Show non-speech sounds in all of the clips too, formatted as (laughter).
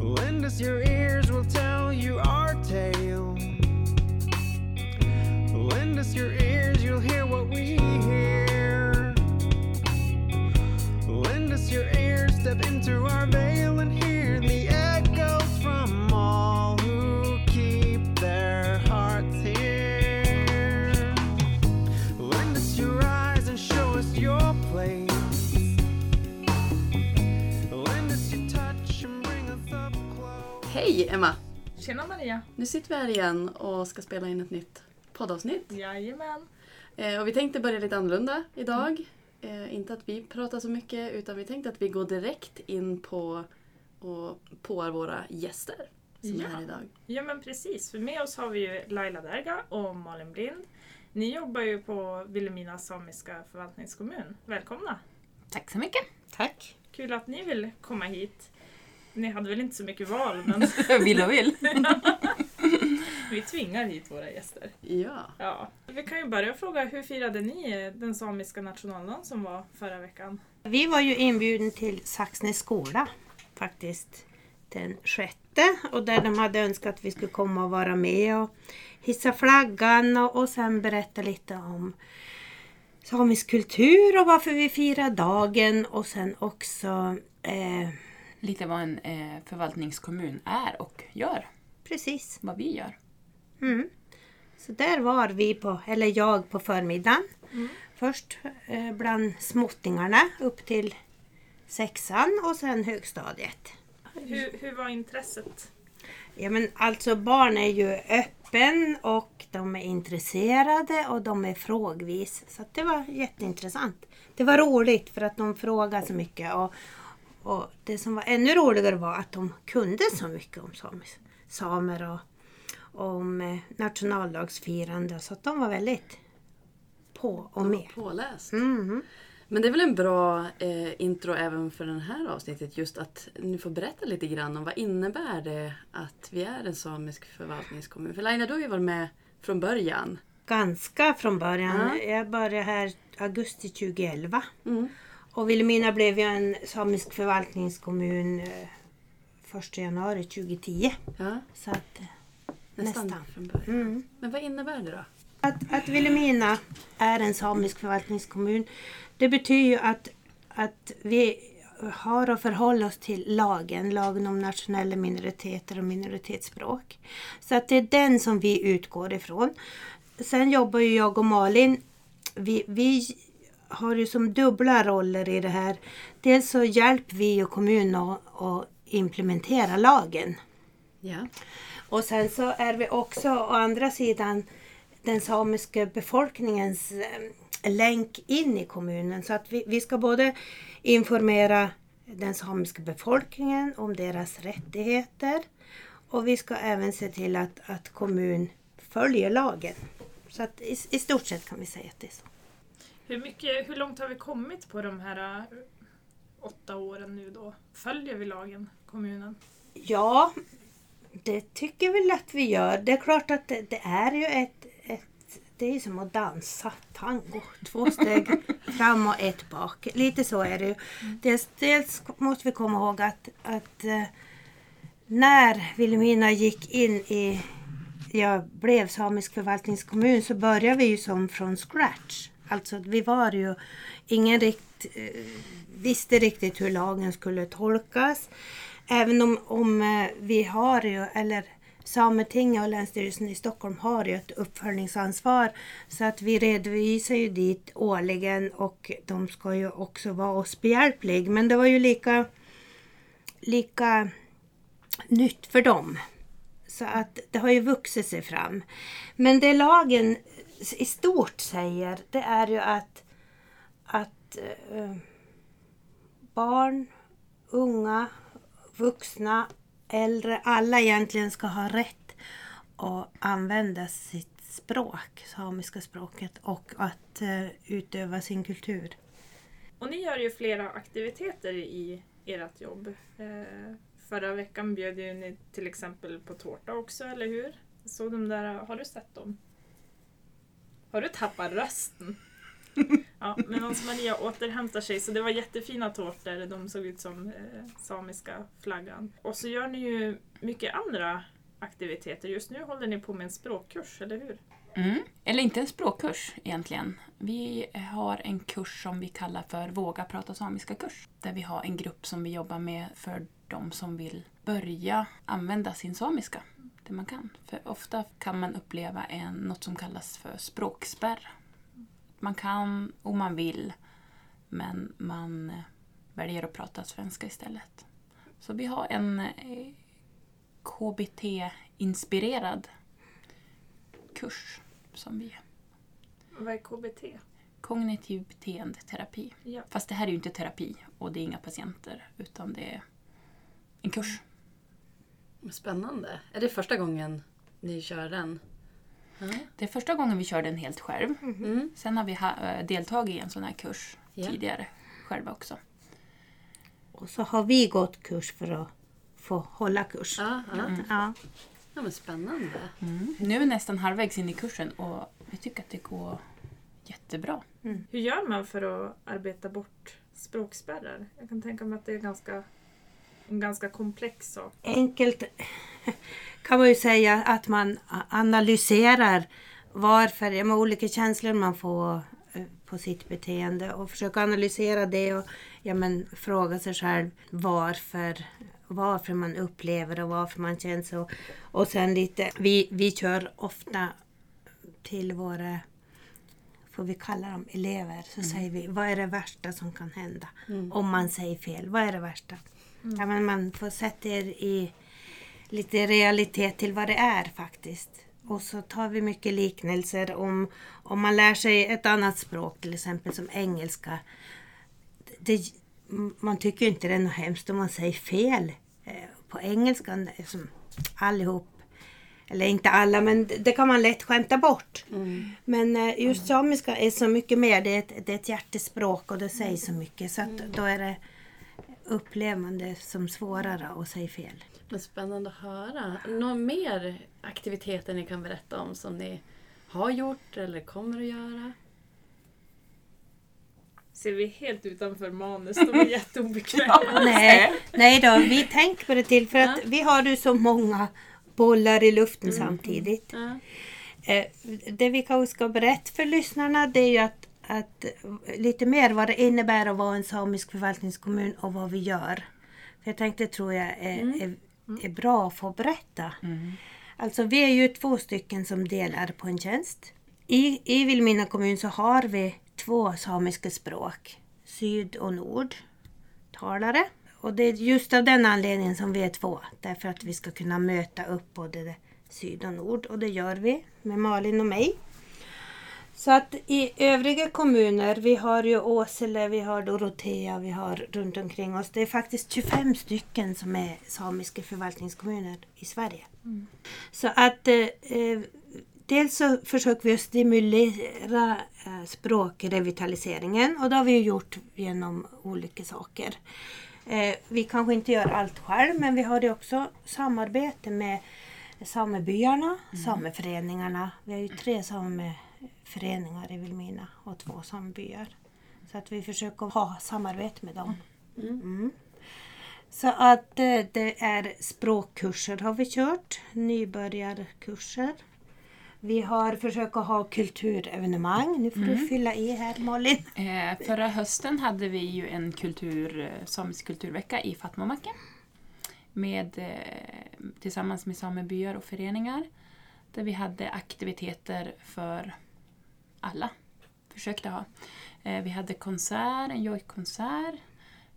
Lend us your ears, we'll tell you our tale. Lend us your ears, you'll hear what we hear. Lend us your ears, step into our veil and hear Hej Emma! Tjena Maria! Nu sitter vi här igen och ska spela in ett nytt poddavsnitt. Jajamän! Eh, och vi tänkte börja lite annorlunda idag. Eh, inte att vi pratar så mycket utan vi tänkte att vi går direkt in på och på våra gäster som Ja. är här idag. Ja men precis, för med oss har vi ju Laila Derga och Malin Blind. Ni jobbar ju på Vilhelmina samiska förvaltningskommun. Välkomna! Tack så mycket. Tack. Kul att ni vill komma hit. Ni hade väl inte så mycket val men (laughs) vill och vill. (laughs) vi tvingar hit våra gäster. Ja. Ja. Vi kan ju börja fråga, hur firade ni den samiska nationaldagen som var förra veckan? Vi var ju inbjuden till Saxnäs skola faktiskt den sjätte och där de hade önskat att vi skulle komma och vara med och hissa flaggan och, och sen berätta lite om samisk kultur och varför vi firar dagen och sen också eh, lite vad en eh, förvaltningskommun är och gör. precis. Vad vi gör. Mm. Så där var vi på, eller jag på förmiddagen. Mm. Först eh, bland småttingarna upp till sexan och sen högstadiet. Hur, hur var intresset? Ja men alltså barn är ju öppen och de är intresserade och de är frågvis. Så att det var jätteintressant. Det var roligt för att de frågade så mycket och, och det som var ännu roligare var att de kunde så mycket om samis, samer och om eh, nationaldagsfirande så att de var väldigt på och med. Påläst. Mhm. Men det är väl en bra eh, intro även för det här avsnittet just att ni får berätta lite grann om vad innebär det att vi är en samisk förvaltningskommun? För Laila, du har ju varit med från början. Ganska från början. Ja. Jag började här augusti 2011. Mm. Och Vilhelmina blev ju en samisk förvaltningskommun eh, 1 januari 2010. Ja, Så att, eh, nästan, Nästan. från början. mm. Men vad innebär det då? att, att Vilhelmina är en samisk förvaltningskommun det betyder ju att, att vi har att förhålla oss till lagen, lagen om nationella minoriteter och minoritetsspråk. Så att det är den som vi utgår ifrån. Sen jobbar ju jag och Malin, vi, vi har ju som dubbla roller i det här. Dels så hjälper vi ju kommunen att, att implementera lagen. Ja. Och sen så är vi också å andra sidan den samiska befolkningens eh, länk in i kommunen. Så att vi, vi ska både informera den samiska befolkningen om deras rättigheter och vi ska även se till att, att kommun följer lagen. Så att i, i stort sett kan vi säga att det är så. Hur, mycket, hur långt har vi kommit på de här äh, åtta åren nu då? Följer vi lagen, kommunen? Ja, det tycker väl att vi gör. Det är klart att det, det är ju ett, ett... Det är som att dansa tango. Två steg (laughs) fram och ett bak. Lite så är det ju. Dels, dels måste vi komma ihåg att, att eh, när Vilhelmina gick in i... Jag blev samisk förvaltningskommun så började vi ju som från scratch. Alltså vi var ju... Ingen rikt, eh, visste riktigt hur lagen skulle tolkas. Även om, om eh, vi har ju, eller Sametinget och Länsstyrelsen i Stockholm har ju ett uppföljningsansvar så att vi redovisar ju dit årligen och de ska ju också vara oss behjälplig. Men det var ju lika, lika nytt för dem. Så att det har ju vuxit sig fram. Men det lagen i stort säger det är ju att, att eh, barn, unga, vuxna, äldre, alla egentligen ska ha rätt att använda sitt språk, samiska språket och att eh, utöva sin kultur. Och ni gör ju flera aktiviteter i ert jobb. Eh, förra veckan bjöd ju ni till exempel på tårta också, eller hur? Så de där, har du sett dem? Har du tappat rösten? (laughs) Ja, men Hans-Maria återhämtar sig så det var jättefina tårtor. De såg ut som eh, samiska flaggan. Och så gör ni ju mycket andra aktiviteter. Just nu håller ni på med en språkkurs, eller hur? Mm. Eller inte en språkkurs egentligen. Vi har en kurs som vi kallar för Våga prata samiska-kurs. Där vi har en grupp som vi jobbar med för de som vill börja använda sin samiska. Det man kan. För ofta kan man uppleva en, något som kallas för språkspärr. Man kan och man vill men man eh, väljer att prata svenska istället. Så vi har en eh, KBT-inspirerad kurs som vi Vad är KBT? Kognitiv beteendeterapi. Ja. Fast det här är ju inte terapi och det är inga patienter utan det är en kurs. Spännande. Är det första gången ni kör den? Ja. Det är första gången vi kör den helt själv. Mm. Sen har vi ha, äh, deltagit i en sån här kurs Ja. tidigare själva också. Och så har vi gått kurs för att få hålla kurs. Ja, ja. Ja. ja, men spännande. Nu är vi nästan halvvägs in i kursen och vi tycker att det går jättebra. Hur gör man för att arbeta bort språkspärrar? Jag kan tänka mig att det är ganska, en ganska komplex sak. Enkelt kan man ju säga att man analyserar varför, med olika känslor man får eh, på sitt beteende och försöka analysera det och ja, men, fråga sig själv varför, varför man upplever och varför man känner så. Och sen lite, vi, vi kör ofta till våra, får vi kalla dem elever, så säger vi vad är det värsta som kan hända om man säger fel? Vad är det värsta? Ja, men man får sätta er i lite realitet till vad det är faktiskt. Och så tar vi mycket liknelser om, om man lär sig ett annat språk, till exempel som engelska. Det, man tycker inte det är något hemskt om man säger fel eh, på engelska. Som allihop, eller inte alla, men det kan man lätt skämta bort. Men eh, just samiska är så mycket mer. Det är ett, det är ett hjärtespråk och det säger så mycket. Så att då är det det som svårare att säga fel. Men spännande att höra. Några mer aktiviteter ni kan berätta om som ni har gjort eller kommer att göra? Ser vi helt utanför manus, de är (laughs) jätteobekväma. Nej, nej då, vi tänker på det till för att Ja. vi har ju så många bollar i luften samtidigt. Ja. Eh, det vi kanske ska berätta för lyssnarna det är ju att, att eh, lite mer vad det innebär att vara en samisk förvaltningskommun och vad vi gör. För jag tänkte tror jag är, är, är bra att få berätta. Alltså vi är ju två stycken som delar på en tjänst. I, i Vilhelmina kommun så har vi två samiska språk, syd och nord talare. Och det är just av den anledningen som vi är två. Därför att vi ska kunna möta upp både syd och nord. Och det gör vi med Malin och mig. Så att i övriga kommuner, vi har ju Åsele, vi har Dorotea, vi har runt omkring oss. Det är faktiskt 25 stycken som är samiska förvaltningskommuner i Sverige. Så att eh, eh, dels så försöker vi stimulera eh, språkrevitaliseringen och det har vi gjort genom olika saker. Eh, vi kanske inte gör allt själv men vi har ju också samarbete med samebyarna, sameföreningarna. Vi har ju tre sameföreningar i Vilhelmina och två samebyar. Så att vi försöker ha samarbete med dem. Mm. Så att eh, det är språkkurser har vi kört, nybörjarkurser. Vi har försökt att ha kulturevenemang. Nu får du fylla i här Malin. (laughs) Eh, förra hösten hade vi ju en kultur, eh, samisk kulturvecka i Fatmomacken. Med, eh, tillsammans med samebyar och föreningar. Där vi hade aktiviteter för alla. Försökte ha. Eh, vi hade konsert, en jojkkonsert.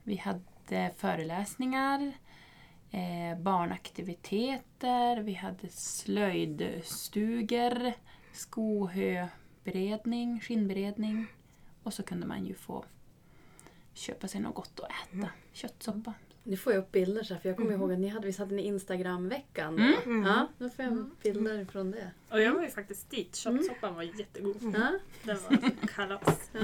Vi hade föreläsningar. Eh, barnaktiviteter. Vi hade slöjdstugor. Skohöberedning, skinnberedning. Och så kunde man ju få köpa sig något gott att äta. Köttsoppa. Nu får jag upp bilder så här, för jag kommer ihåg att ni hade, visst hade ni Instagram-veckan? då? Mm. Ja, då får jag bilder från det. Och jag var ju faktiskt dit. Köttsoppan var jättegod. Ja, Den var kalas. (laughs) ja.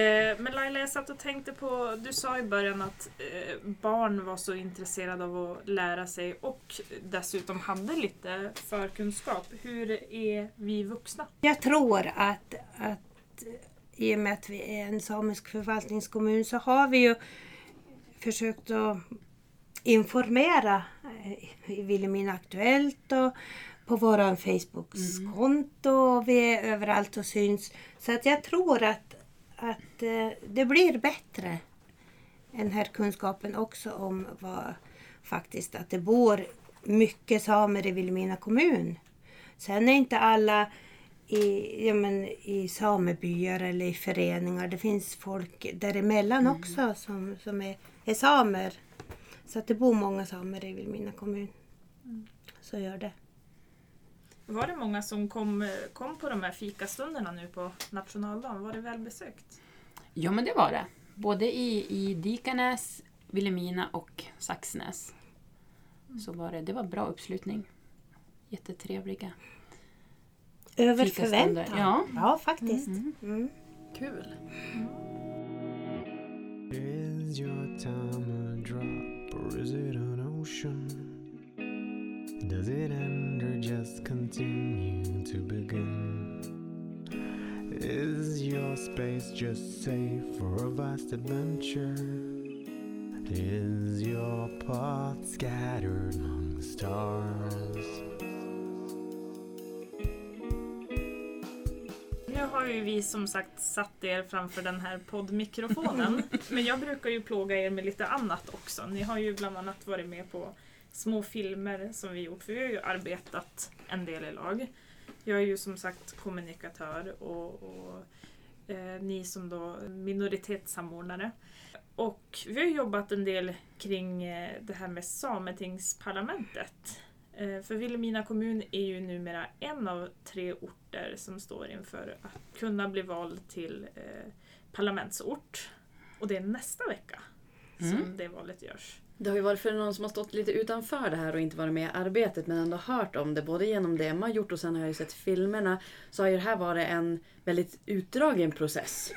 Eh, men Laila, jag satt och tänkte på, du sa i början att eh, barn var så intresserade av att lära sig och dessutom hade lite förkunskap. Hur är vi vuxna? Jag tror att, att i och med att vi är en samisk förvaltningskommun så har vi ju försökt att informera eh, i Vilhelmina Aktuellt och på våran Facebooks konto. Och vi är överallt och syns. Så att jag tror att, att eh, det blir bättre. Den här kunskapen också om vad faktiskt att det bor mycket samer i Vilhelmina kommun. Sen är inte alla i, ja, men, i samebyar eller i föreningar. Det finns folk däremellan också som, som är, är samer. Så att det bor många samer i Vilhelmina kommun. Så gör det. Var det många som kom, kom på de här fikastunderna nu på nationaldagen? Var det välbesökt? Ja, men det var det. Både i, i Dikanäs, Vilhelmina och Saxnäs. Så var det, det var bra uppslutning. Jättetrevliga. Över förväntan. ja. ja faktiskt. Mm. Kul. Is your time a drop or is it an ocean? Does it end or just continue to begin? Is your space just safe for a vast adventure? Is your path scattered among the stars? Ju vi som sagt satt er framför den här poddmikrofonen. (laughs) men jag brukar ju plåga er med lite annat också. Ni har ju bland annat varit med på små filmer som vi gjort. För vi har ju arbetat en del i lag. Jag är ju som sagt kommunikatör och, och eh, ni som då minoritetssamordnare. Och vi har jobbat en del kring eh, det här med Sametingsparlamentet. Eh, För Vilhelmina kommun är ju numera en av tre orter som står inför att kunna bli vald till eh, parlamentsort. Och det är nästa vecka som Mm. det valet görs. Det har ju varit för någon som har stått lite utanför det här och inte varit med i arbetet men ändå hört om det. Både genom det man har gjort och sen har jag ju sett filmerna. Så har ju det här varit en väldigt utdragen process.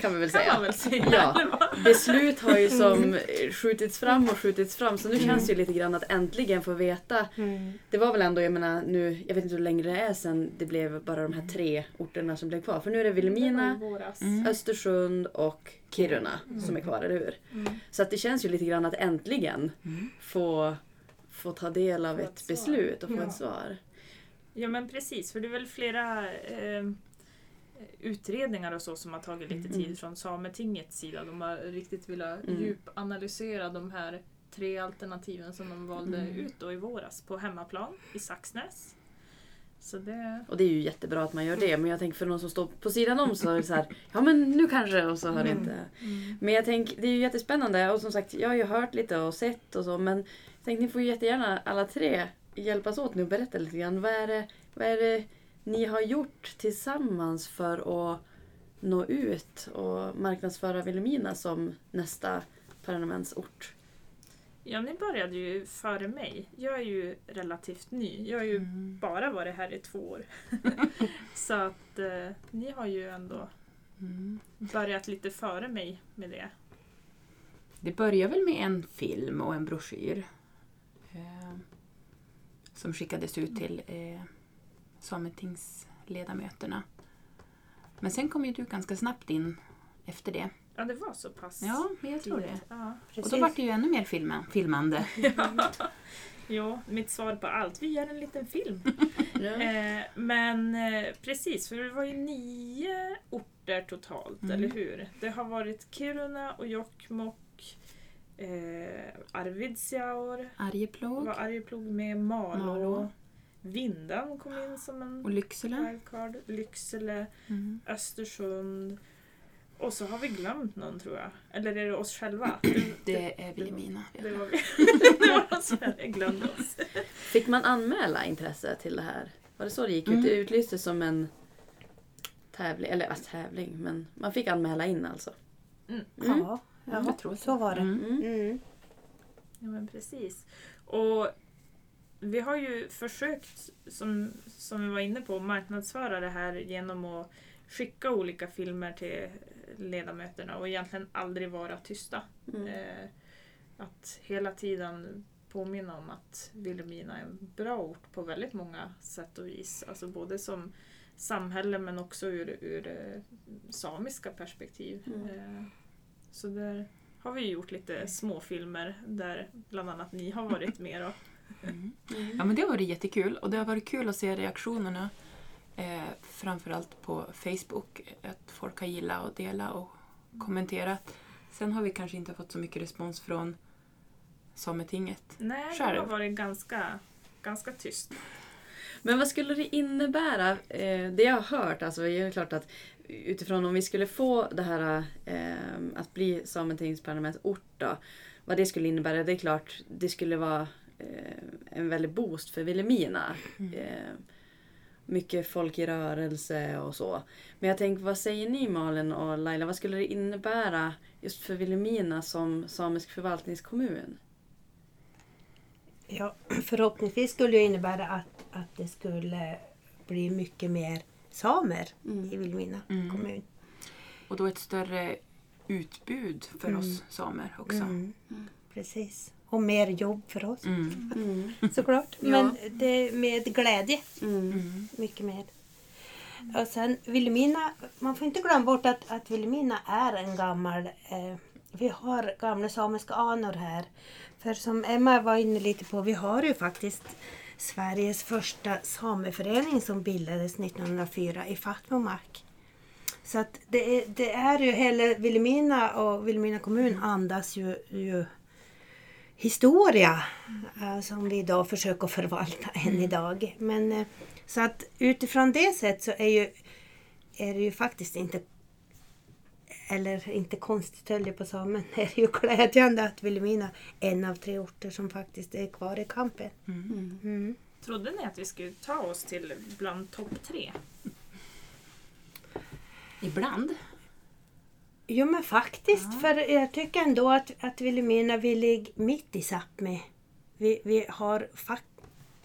Kan vi väl Kan säga. man väl säga. Ja. Beslut har ju som skjutits fram och skjutits fram så nu känns det ju lite grann att äntligen få veta. Mm. Det var väl ändå, jag menar nu, jag vet inte hur länge det är sen det blev bara de här tre orterna som blev kvar. För nu är det Vilhelmina. Mm. Östersund och Kiruna som är kvar, eller hur? Mm. Så att det känns ju lite grann att äntligen Mm. få, få ta del av Få ett, beslut och få Ja. ett svar. Ja men precis, för det är väl flera eh, utredningar och så som har tagit lite Mm. tid från Sametingets sida. De har riktigt velat Mm. djupanalysera de här tre alternativen som de valde Mm. ut då i våras på hemmaplan i Saxnäs. Så det... Och det är ju jättebra att man gör det men jag tänker för någon som står på sidan om så är det så här, ja men nu kanske och så har det Mm. inte. Men jag tänker, det är ju jättespännande och som sagt jag har ju hört lite och sett och så men jag tänkte ni får ju jättegärna alla tre hjälpas åt nu och berätta lite grann. Vad är det, vad är det ni har gjort tillsammans för att nå ut och marknadsföra Vilhelmina som nästa parlamentsort? Ja, ni började ju före mig. Jag är ju relativt ny. Jag har ju Mm. bara varit här i två år. (laughs) Så att eh, ni har ju ändå Mm. börjat lite före mig med det. Det börjar väl med en film och en broschyr. Eh, som skickades ut till eh, Sametingsledamöterna. Men sen kom ju du ganska snabbt in efter det. Ja, det var så pass Ja, men jag tror det. Ja. Och då var det ju ännu mer filma, filmande. (laughs) Jo, mitt svar på allt. Vi gör en liten film. (laughs) Ja. Eh, men eh, precis, för det var ju nio orter totalt, Mm. eller hur? Det har varit Kiruna och Jokkmokk, eh, Arvidsjaur, Arjeplog var Arjeplog med, Malå, Malå. Vindan kom in som en och Lycksele. wildcard, Lycksele, Mm. Östersund. Och så har vi glömt någon tror jag. Eller är det oss själva? (clears throat) Det, Det är Vilhelmina. det var vi. (laughs) (laughs) det var oss själva. Jag glömde oss. Fick man anmäla intresse till det här? Var det så det gick ut? Mm. Det utlystes som en tävling, eller ja, tävling, men man fick anmäla in alltså. Mm. Ja, ja Jag tror så var det. Mm. Mm. Mm. Ja men precis. Och vi har ju försökt, som, som vi var inne på, marknadsföra det här genom att skicka olika filmer till ledamöterna och egentligen aldrig vara tysta. Mm. Eh, att hela tiden påminna om att Vilhelmina är en bra ort på väldigt många sätt och vis. Alltså både som samhälle men också ur, ur eh, samiska perspektiv. Mm. Eh, så där har vi gjort lite småfilmer där bland annat ni har varit med. Då. Mm. Ja men det har varit jättekul och det har varit kul att se reaktionerna. Eh, framförallt på Facebook. Att folk har gillat och delat och kommenterat. Sen har vi kanske inte fått så mycket respons från Sametinget. Nej, det Själv. har varit ganska, ganska tyst. Men vad skulle det innebära? Eh, det jag har hört, alltså är det klart att utifrån om vi skulle få det här eh, att bli Sametingsparlamentsort då. Vad det skulle innebära, det är klart det skulle vara en väldig boost för Vilhelmina. Eh, mycket folk i rörelse och så. Men jag tänker, vad säger ni Malin och Laila? Vad skulle det innebära just för Vilhelmina som samisk förvaltningskommun? Ja, förhoppningsvis skulle det innebära att, att det skulle bli mycket mer samer i Vilhelmina Mm. kommun. Och då ett större utbud för oss samer också. Mm. Precis. Och mer jobb för oss Mm. (laughs) Mm. såklart. Ja. Men det med glädje. Mm. Mm. Mycket mer. Och sen Vilhelmina, man får inte glömma bort att, att Vilhelmina är en gammal... Eh, vi har gamla samiska anor här. För som Emma var inne lite på, vi har ju faktiskt Sveriges första sameförening som bildades 1904 i Fatmomark. Så att det, är, det är ju hela Vilhelmina och Vilhelmina kommun andas ju, ju historia eh, som vi idag försöker förvalta än idag. Men eh, så att utifrån det sätt så är, ju, är det ju faktiskt inte eller inte konstigt höll jag på att säga, men (laughs) det är ju glädjande att Vilhelmina är en av tre orter som faktiskt är kvar i kampen. Mm. Mm. Trodde ni att vi skulle ta oss till bland topp tre? Ibland. Jo men faktiskt, för jag tycker ändå att, att Vilhelmina vi ligger mitt i Sápmi. Vi, vi har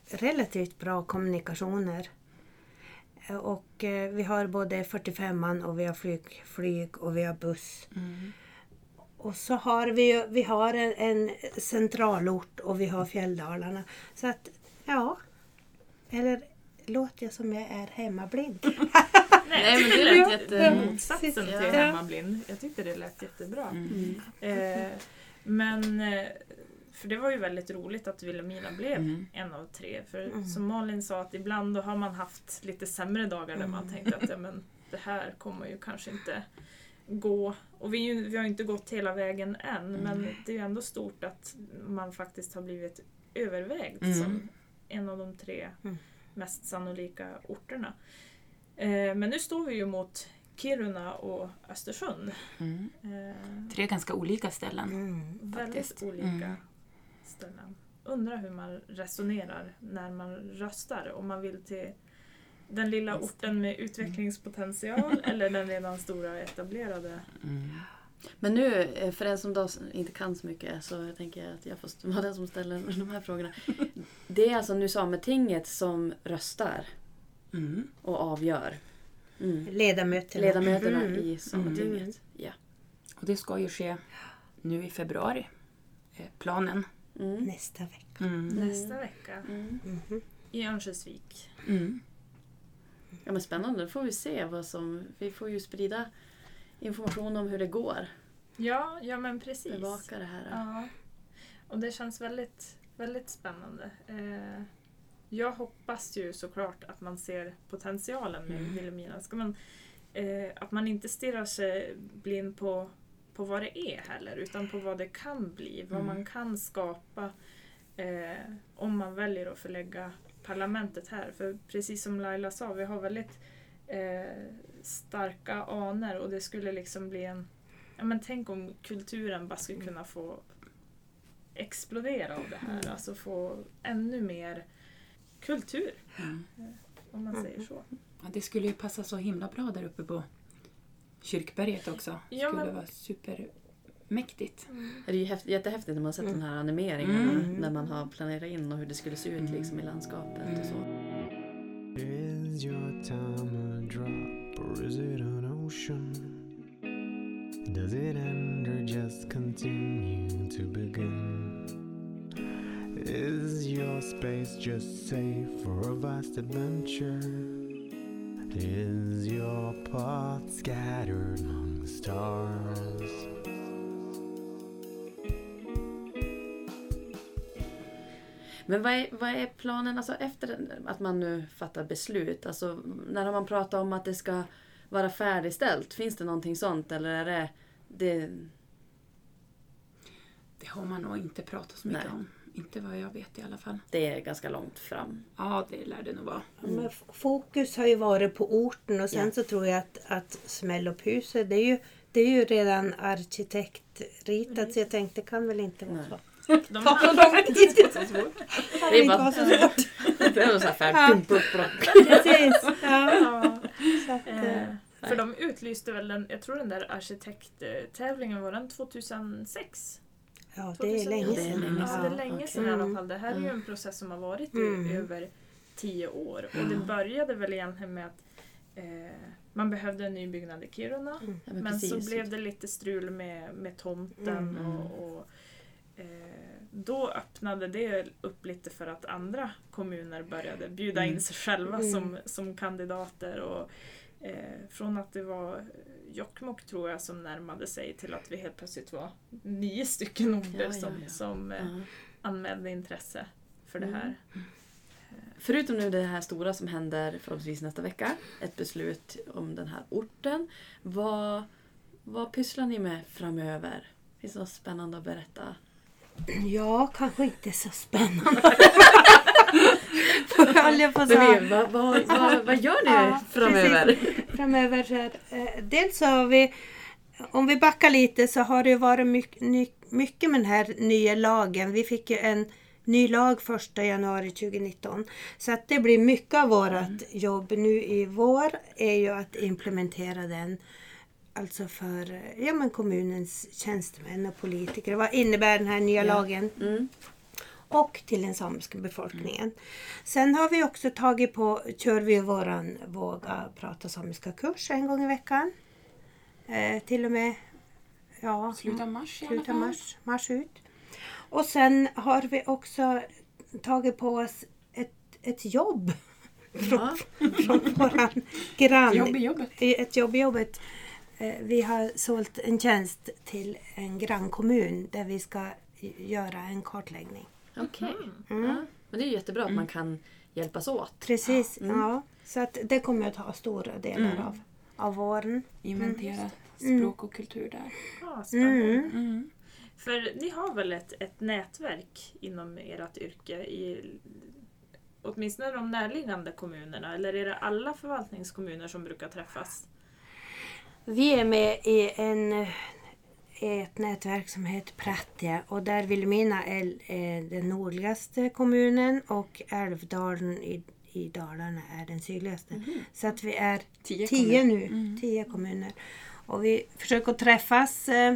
relativt bra kommunikationer. Och eh, vi har både 45an och vi har flyg, flyg och vi har buss. Mm. Och så har vi, ju- vi har en, en centralort och vi har fjälldalarna. Så att, ja. Eller låter jag som jag är hemmablind? (laughs) Nej, men det lät jätte- motsatsen till Ja. hemmablind. Jag tyckte det lät jättebra. Mm. Eh, men, eh, för det var ju väldigt roligt att Vilhelmina blev Mm. en av tre. För Mm. som Malin sa, att ibland då har man haft lite sämre dagar där man tänkte att ja, men, det här kommer ju kanske inte gå. Och vi, vi har ju inte gått hela vägen än, men det är ju ändå stort att man faktiskt har blivit övervägd Mm. som en av de tre Mm. mest sannolika orterna. Eh, men nu står vi ju mot Kiruna och Östersund. Mm. Eh, Tre ganska olika ställen. Mm. väldigt faktiskt. olika Mm. ställen. Undrar hur man resonerar när man röstar. Om man vill till den lilla orten med utvecklingspotential (laughs) eller den redan stora etablerade. Mm. Men nu, eh, för en som inte kan så mycket, så jag tänker att jag får (laughs) vara den som ställer de här frågorna. (laughs) Det är alltså nu Sametinget som röstar Mm. och avgör. Mm. Ledamöterna. Ledamöterna Mm. i Sametinget. Ja. Och det ska ju ske nu i februari. eh, Planen. Mm. Nästa vecka. Mm. Nästa vecka Mm. Mhm. i Örnsköldsvik. Mm. Ja men spännande, då får vi se vad som... Vi får ju sprida information om hur det går. Ja, ja men precis. Bevaka det här. Ja. Och det känns väldigt, väldigt spännande. Eh, jag hoppas ju såklart att man ser potentialen med Mm. Vilhelmina. Ska man, eh, att man inte stirrar sig blind på, på vad det är heller, utan på vad det kan bli. Vad Mm. man kan skapa eh, om man väljer att förlägga parlamentet här. För precis som Laila sa, vi har väldigt eh, starka anor och det skulle liksom bli en Ja, men tänk om kulturen bara skulle kunna få explodera av det här. Alltså få ännu mer kultur, Mm. om man säger så. Ja, det skulle ju passa så himla bra där uppe på Kyrkberget också. Det Ja, skulle men- vara supermäktigt. Det är ju häft, jättehäftigt när man har sett den här animeringen. Mm. När man har planerat in och hur det skulle se ut liksom, i landskapet och så. Is your time a drop or is it an ocean? Does it end or just continue to begin? Is your space just safe for a vast adventure? Is your pot scattered among the stars? Men vad är, vad är planen alltså efter att man nu fattar beslut? Alltså, när har man pratat om att det ska vara färdigställt? Finns det någonting sånt eller är det... det Det har man nog inte pratat så mycket Nej. om. Inte vad jag vet i alla fall. det är ganska långt fram. Ja, det lär det nog vara. F- fokus har ju varit på orten och sen Ja. så tror jag att, att Smälluphuset, det är ju, det är ju redan arkitektritat så jag tänkte det kan väl inte vara så. (laughs) De Ta så har, (laughs) lång tid. Det kan är inte bara- så svårt. (laughs) Det är så här. Precis. Ja, ja, så att, eh, för de utlyste väl den, jag tror den där arkitekttävlingen var den 2006? Ja, det är länge Det är sedan. länge Ja, det är sedan. länge sedan i alla Mm. fall. Det här är ju Mm. en process som har varit i Mm. över tio år. Och det började väl egentligen med att eh, man behövde en ny byggnad i Kiruna. Mm. Ja, Men, precis. så blev det lite strul med, med tomten Mm. och, och eh, då öppnade det upp lite för att andra kommuner började bjuda Mm. in sig själva Mm. som, som kandidater. Och, eh, från att det var Jokkmokk tror jag som närmade sig till att vi helt plötsligt var nio stycken orter Ja, ja, som, ja. som eh, Ja. anmälde intresse för det Mm. här. Förutom nu det här stora som händer förhoppningsvis nästa vecka, ett beslut om den här orten. Vad, vad pysslar ni med framöver? Finns det något spännande att berätta? Ja, kanske inte så spännande. (laughs) Höll jag på att Men säga. vi, vad, vad, vad, vad gör ni Ja, framöver? Framöver så eh, dels så har vi, om vi backar lite så har det varit mycket, mycket med den här nya lagen. Vi fick ju en ny lag 1 januari 2019. Så att det blir mycket av vårt jobb nu i vår är ju att implementera den. Alltså för ja, men kommunens tjänstemän och politiker. Vad innebär den här nya Ja. lagen? Mm. Och till den samiska befolkningen. Sen har vi också tagit på, kör vi våran Våga prata samiska kurs en gång i veckan. Eh, till och med ja, Slutet mars av fall. mars, mars ut. Och sen har vi också tagit på oss ett, ett jobb (laughs) Ja. från våran grann. Jobb i jobbet. Ett jobb i jobbet. Eh, Vi har sålt en tjänst till en grannkommun där vi ska göra en kartläggning. Okej. Mm. Ja. Men det är ju jättebra att man kan hjälpas åt. Precis, Mm. ja. Så att det kommer att ta stora delar Mm. av, av våren. Inventera Mm. språk och kultur där. Ja, spännande. Mm. Mm. För ni har väl ett, ett nätverk inom ert yrke i åtminstone de närliggande kommunerna eller är det alla förvaltningskommuner som brukar träffas? Vi är med i en, ett nätverk som heter Prattia och där Vilhelmina är eh, den nordligaste kommunen och Älvdalen i, i Dalarna är den sydligaste. Så att vi är Tio, tio kommuner. nu, Mm. tio kommuner. Och vi försöker träffas eh,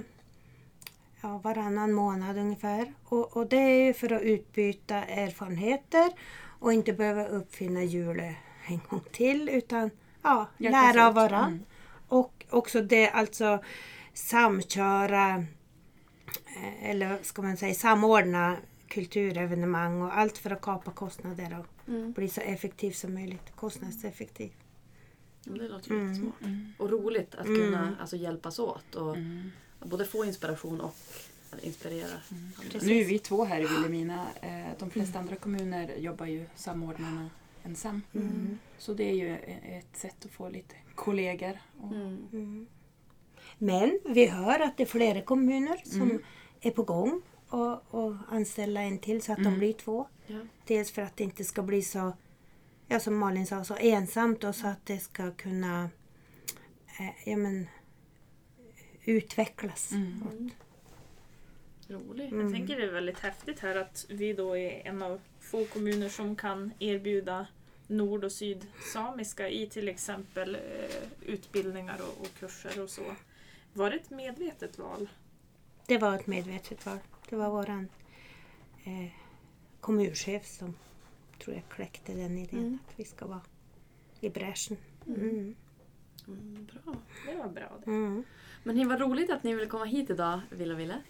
ja, varannan månad ungefär. Och, och det är för att utbyta erfarenheter och inte behöva uppfinna hjulet en gång till utan ja, lära av varann. Mm. Och också det alltså samköra eh, eller ska man säga samordna kulturevenemang och allt för att kapa kostnader och Mm. bli så effektiv som möjligt. Kostnadseffektiv. Det låter ju Mm. jättesmart. Mm. Och roligt att Mm. kunna alltså, hjälpas åt och Mm. både få inspiration och inspirera. andra. Nu är vi två här i Vilhelmina. Eh, De flesta andra kommuner jobbar ju samordnarna ensam. Mm. Så det är ju ett sätt att få lite kollegor. Och, Mm. Mm. Men vi hör att det är flera kommuner som Mm. är på gång och, och anställa en till så att de Mm. blir två. Ja. Dels för att det inte ska bli så, ja som Malin sa, så ensamt och så att det ska kunna eh, ja, men, utvecklas. Mm. Mm. Roligt. Mm. Jag tänker det är väldigt häftigt här att vi då är en av få kommuner som kan erbjuda nord och sydsamiska i till exempel eh, utbildningar och, och kurser och så. Var det ett medvetet val? Det var ett medvetet val. Det var våran eh, kommunchef som tror jag kläckte den idén Mm. att vi ska vara i bräschen. Mm. Mm. Mm, bra. Det var bra det. Mm. Men det var roligt att ni ville komma hit idag, Villa Ville.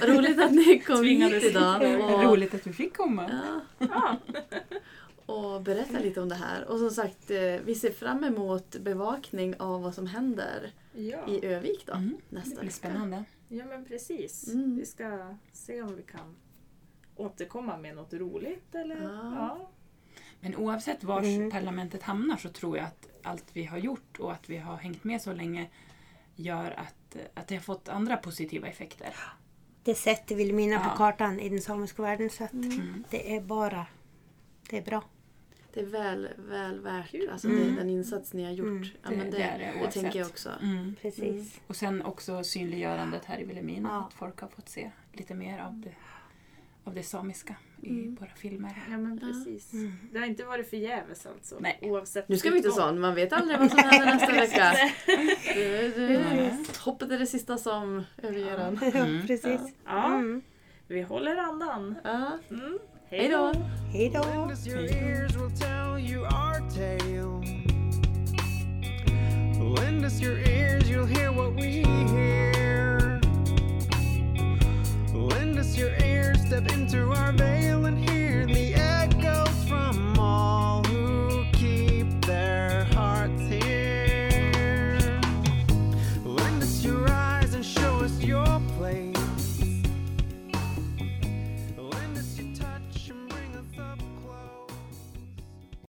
Vad roligt att ni kom Tvingades hit idag. Och, roligt att du fick komma. ja, Ja, och berätta lite om det här. Och som sagt, eh, vi ser fram emot bevakning av vad som händer Ja. i Övik då, Mm. Det nästa blir vecka. spännande. ja, men precis. Mm. Vi ska se om vi kan återkomma med något roligt eller Ja. ja. Men oavsett var Mm. parlamentet hamnar så tror jag att allt vi har gjort och att vi har hängt med så länge gör att, att det har fått andra positiva effekter. Det sätter Vilhelmina Ja. på kartan i den samiska världen så att Mm. det är bara, det är bra. Det är väl, väl värt Kul. alltså, Mm. det, den insats ni har gjort. Mm. Ja, Det- men det, det är det det, tänker jag också. Mm. Precis. Och sen också synliggörandet här i Vilhelmina, Ja. att folk har fått se lite mer av det, av det samiska i Mm. våra filmer. ja, men Ja. precis. Mm. Det har inte varit förgäves alltså. Nej. Oavsett Nu ska vi inte sån, man vet aldrig vad som händer nästa (laughs) vecka. Mm. hoppet är det sista som överger en. (laughs) Mm. Precis. Ja, Mm. vi håller andan. Ja. Hej Hey, Hej då! Lend us your ears, we'll tell you our tale. Lend us your ears, you'll hear what we hear. Lend us your ears, step into our veil